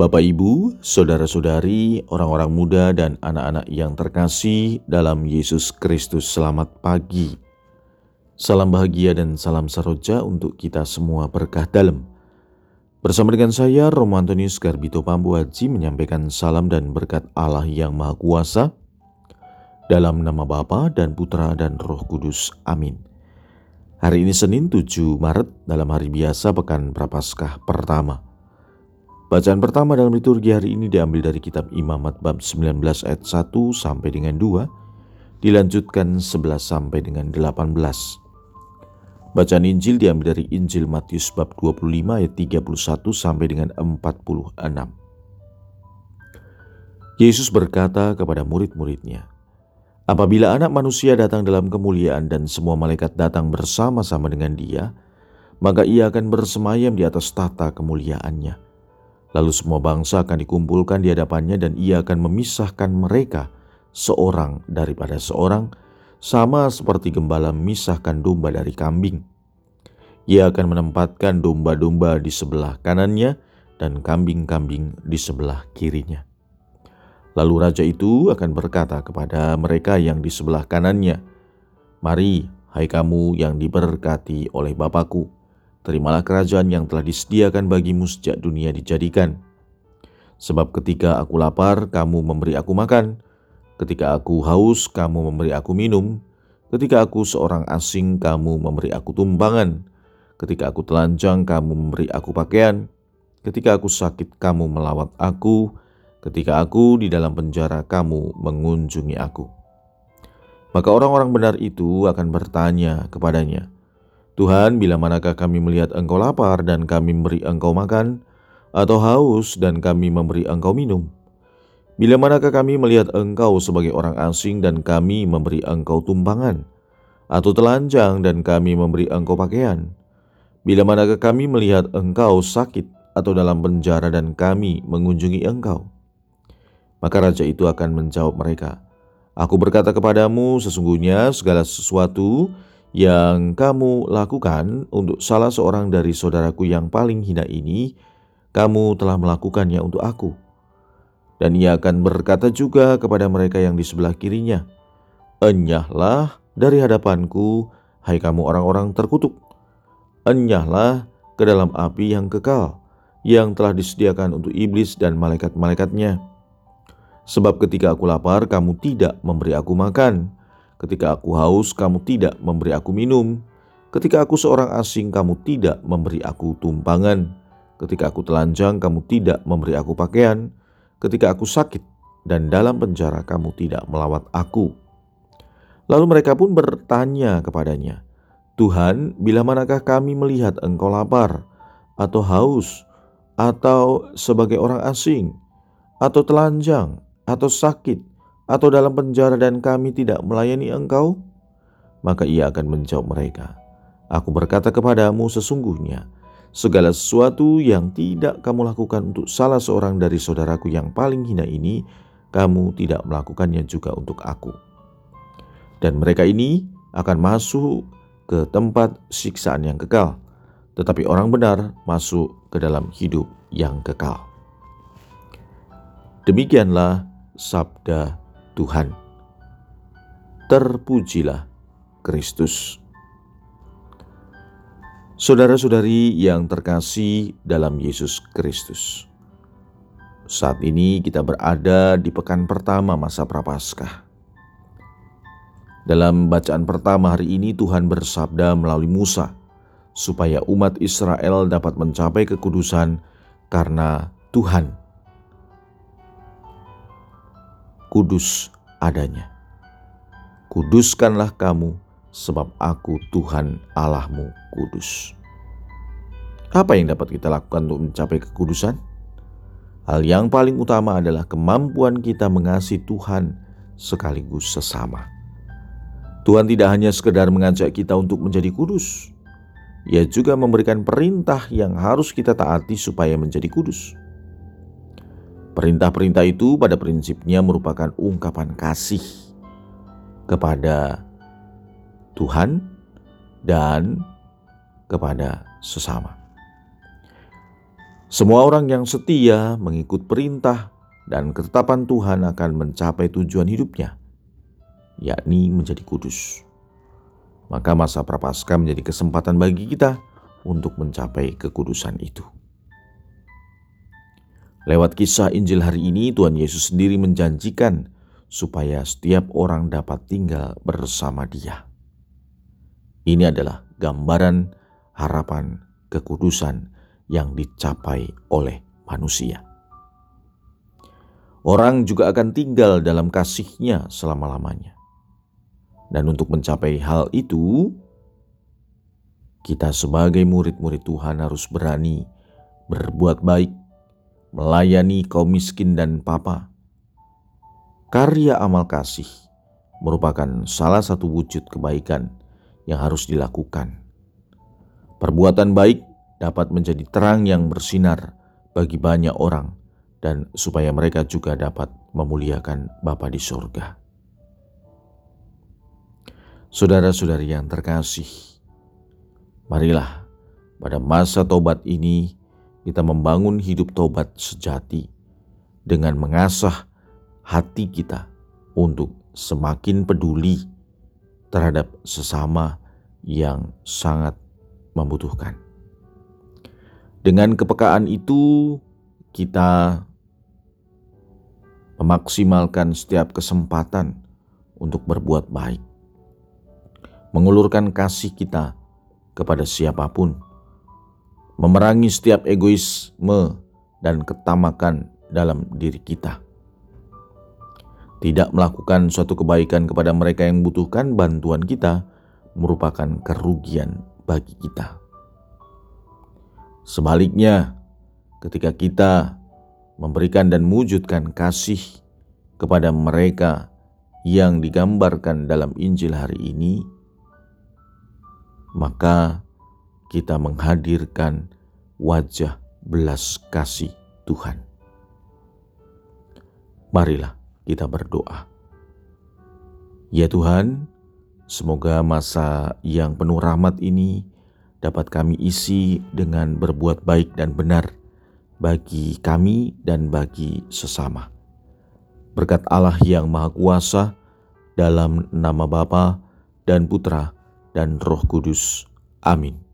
Bapak, Ibu, saudara-saudari, orang-orang muda, dan anak-anak yang terkasih dalam Yesus Kristus, selamat pagi. Salam bahagia dan salam saroja untuk kita semua berkah dalam. Bersama dengan saya, Romo Antonius Garbito Pambu Haji menyampaikan salam dan berkat Allah yang Maha Kuasa dalam nama Bapa dan Putra dan Roh Kudus. Amin. Hari ini Senin 7 Maret dalam hari biasa Pekan Prapaskah pertama. Bacaan pertama dalam liturgi hari ini diambil dari kitab Imamat bab 19 ayat 1 sampai dengan 2, dilanjutkan 11 sampai dengan 18. Bacaan Injil diambil dari Injil Matius bab 25 ayat 31 sampai dengan 46. Yesus berkata kepada murid-muridnya, Apabila anak manusia datang dalam kemuliaan dan semua malaikat datang bersama-sama dengan dia, maka ia akan bersemayam di atas tata kemuliaannya Lalu semua bangsa akan dikumpulkan di hadapannya dan ia akan memisahkan mereka seorang daripada seorang, sama seperti gembala memisahkan domba dari kambing. Ia akan menempatkan domba-domba di sebelah kanannya dan kambing-kambing di sebelah kirinya. Lalu raja itu akan berkata kepada mereka yang di sebelah kanannya, Mari, hai kamu yang diberkati oleh Bapakku, terimalah kerajaan yang telah disediakan bagimu sejak dunia dijadikan. Sebab ketika aku lapar, kamu memberi aku makan. Ketika aku haus, kamu memberi aku minum. Ketika aku seorang asing, kamu memberi aku tumbangan. Ketika aku telanjang, kamu memberi aku pakaian. Ketika aku sakit, kamu melawat aku. Ketika aku di dalam penjara, kamu mengunjungi aku. Maka orang-orang benar itu akan bertanya kepadanya, Tuhan, bila manakah kami melihat Engkau lapar dan kami memberi Engkau makan, atau haus dan kami memberi Engkau minum? Bila manakah kami melihat Engkau sebagai orang asing dan kami memberi Engkau tumpangan, atau telanjang dan kami memberi Engkau pakaian? Bila manakah kami melihat Engkau sakit atau dalam penjara dan kami mengunjungi Engkau? Maka raja itu akan menjawab mereka, Aku berkata kepadamu, sesungguhnya segala sesuatu yang kamu lakukan untuk salah seorang dari saudaraku yang paling hina ini, kamu telah melakukannya untuk aku. Dan ia akan berkata juga kepada mereka yang di sebelah kirinya, Enyahlah dari hadapanku, hai kamu orang-orang terkutuk. Enyahlah ke dalam api yang kekal, yang telah disediakan untuk iblis dan malaikat-malaikatnya. Sebab ketika aku lapar, kamu tidak memberi aku makan Ketika aku haus, kamu tidak memberi aku minum. Ketika aku seorang asing, kamu tidak memberi aku tumpangan. Ketika aku telanjang, kamu tidak memberi aku pakaian. Ketika aku sakit dan dalam penjara, kamu tidak melawat aku. Lalu mereka pun bertanya kepadanya, Tuhan, bila manakah kami melihat engkau lapar, atau haus, atau sebagai orang asing, atau telanjang, atau sakit, atau dalam penjara dan kami tidak melayani engkau? Maka ia akan menjawab mereka, Aku berkata kepadamu sesungguhnya, segala sesuatu yang tidak kamu lakukan untuk salah seorang dari saudaraku yang paling hina ini, kamu tidak melakukannya juga untuk aku. Dan mereka ini akan masuk ke tempat siksaan yang kekal, tetapi orang benar masuk ke dalam hidup yang kekal. Demikianlah sabda Tuhan. Terpujilah Kristus. Saudara-saudari yang terkasih dalam Yesus Kristus. Saat ini kita berada di pekan pertama masa Prapaskah. Dalam bacaan pertama hari ini Tuhan bersabda melalui Musa supaya umat Israel dapat mencapai kekudusan karena Tuhan kudus adanya. Kuduskanlah kamu, sebab aku Tuhan Allahmu kudus. Apa yang dapat kita lakukan untuk mencapai kekudusan? Hal yang paling utama adalah kemampuan kita mengasihi Tuhan sekaligus sesama. Tuhan tidak hanya sekedar mengajak kita untuk menjadi kudus, Ia juga memberikan perintah yang harus kita taati supaya menjadi kudus. Perintah-perintah itu pada prinsipnya merupakan ungkapan kasih kepada Tuhan dan kepada sesama. Semua orang yang setia mengikut perintah dan ketetapan Tuhan akan mencapai tujuan hidupnya, yakni menjadi kudus. Maka masa prapaskah menjadi kesempatan bagi kita untuk mencapai kekudusan itu. Lewat kisah Injil hari ini, Tuhan Yesus sendiri menjanjikan supaya setiap orang dapat tinggal bersama Dia. Ini adalah gambaran harapan kekudusan yang dicapai oleh manusia. Orang juga akan tinggal dalam kasihnya selama-lamanya. Dan untuk mencapai hal itu, kita sebagai murid-murid Tuhan harus berani berbuat baik melayani kaum miskin dan papa. Karya amal kasih merupakan salah satu wujud kebaikan yang harus dilakukan. Perbuatan baik dapat menjadi terang yang bersinar bagi banyak orang dan supaya mereka juga dapat memuliakan Bapa di surga. Saudara-saudari yang terkasih, marilah pada masa tobat ini kita membangun hidup tobat sejati dengan mengasah hati kita untuk semakin peduli terhadap sesama yang sangat membutuhkan. Dengan kepekaan itu, kita memaksimalkan setiap kesempatan untuk berbuat baik, mengulurkan kasih kita kepada siapa pun memerangi setiap egoisme dan ketamakan dalam diri kita. Tidak melakukan suatu kebaikan kepada mereka yang membutuhkan bantuan kita merupakan kerugian bagi kita. Sebaliknya, ketika kita memberikan dan mewujudkan kasih kepada mereka yang digambarkan dalam Injil hari ini, maka kita menghadirkan wajah belas kasih Tuhan. Marilah kita berdoa. Ya Tuhan, semoga masa yang penuh rahmat ini dapat kami isi dengan berbuat baik dan benar bagi kami dan bagi sesama. Berkat Allah yang Maha Kuasa, dalam nama Bapa dan Putra dan Roh Kudus. Amin.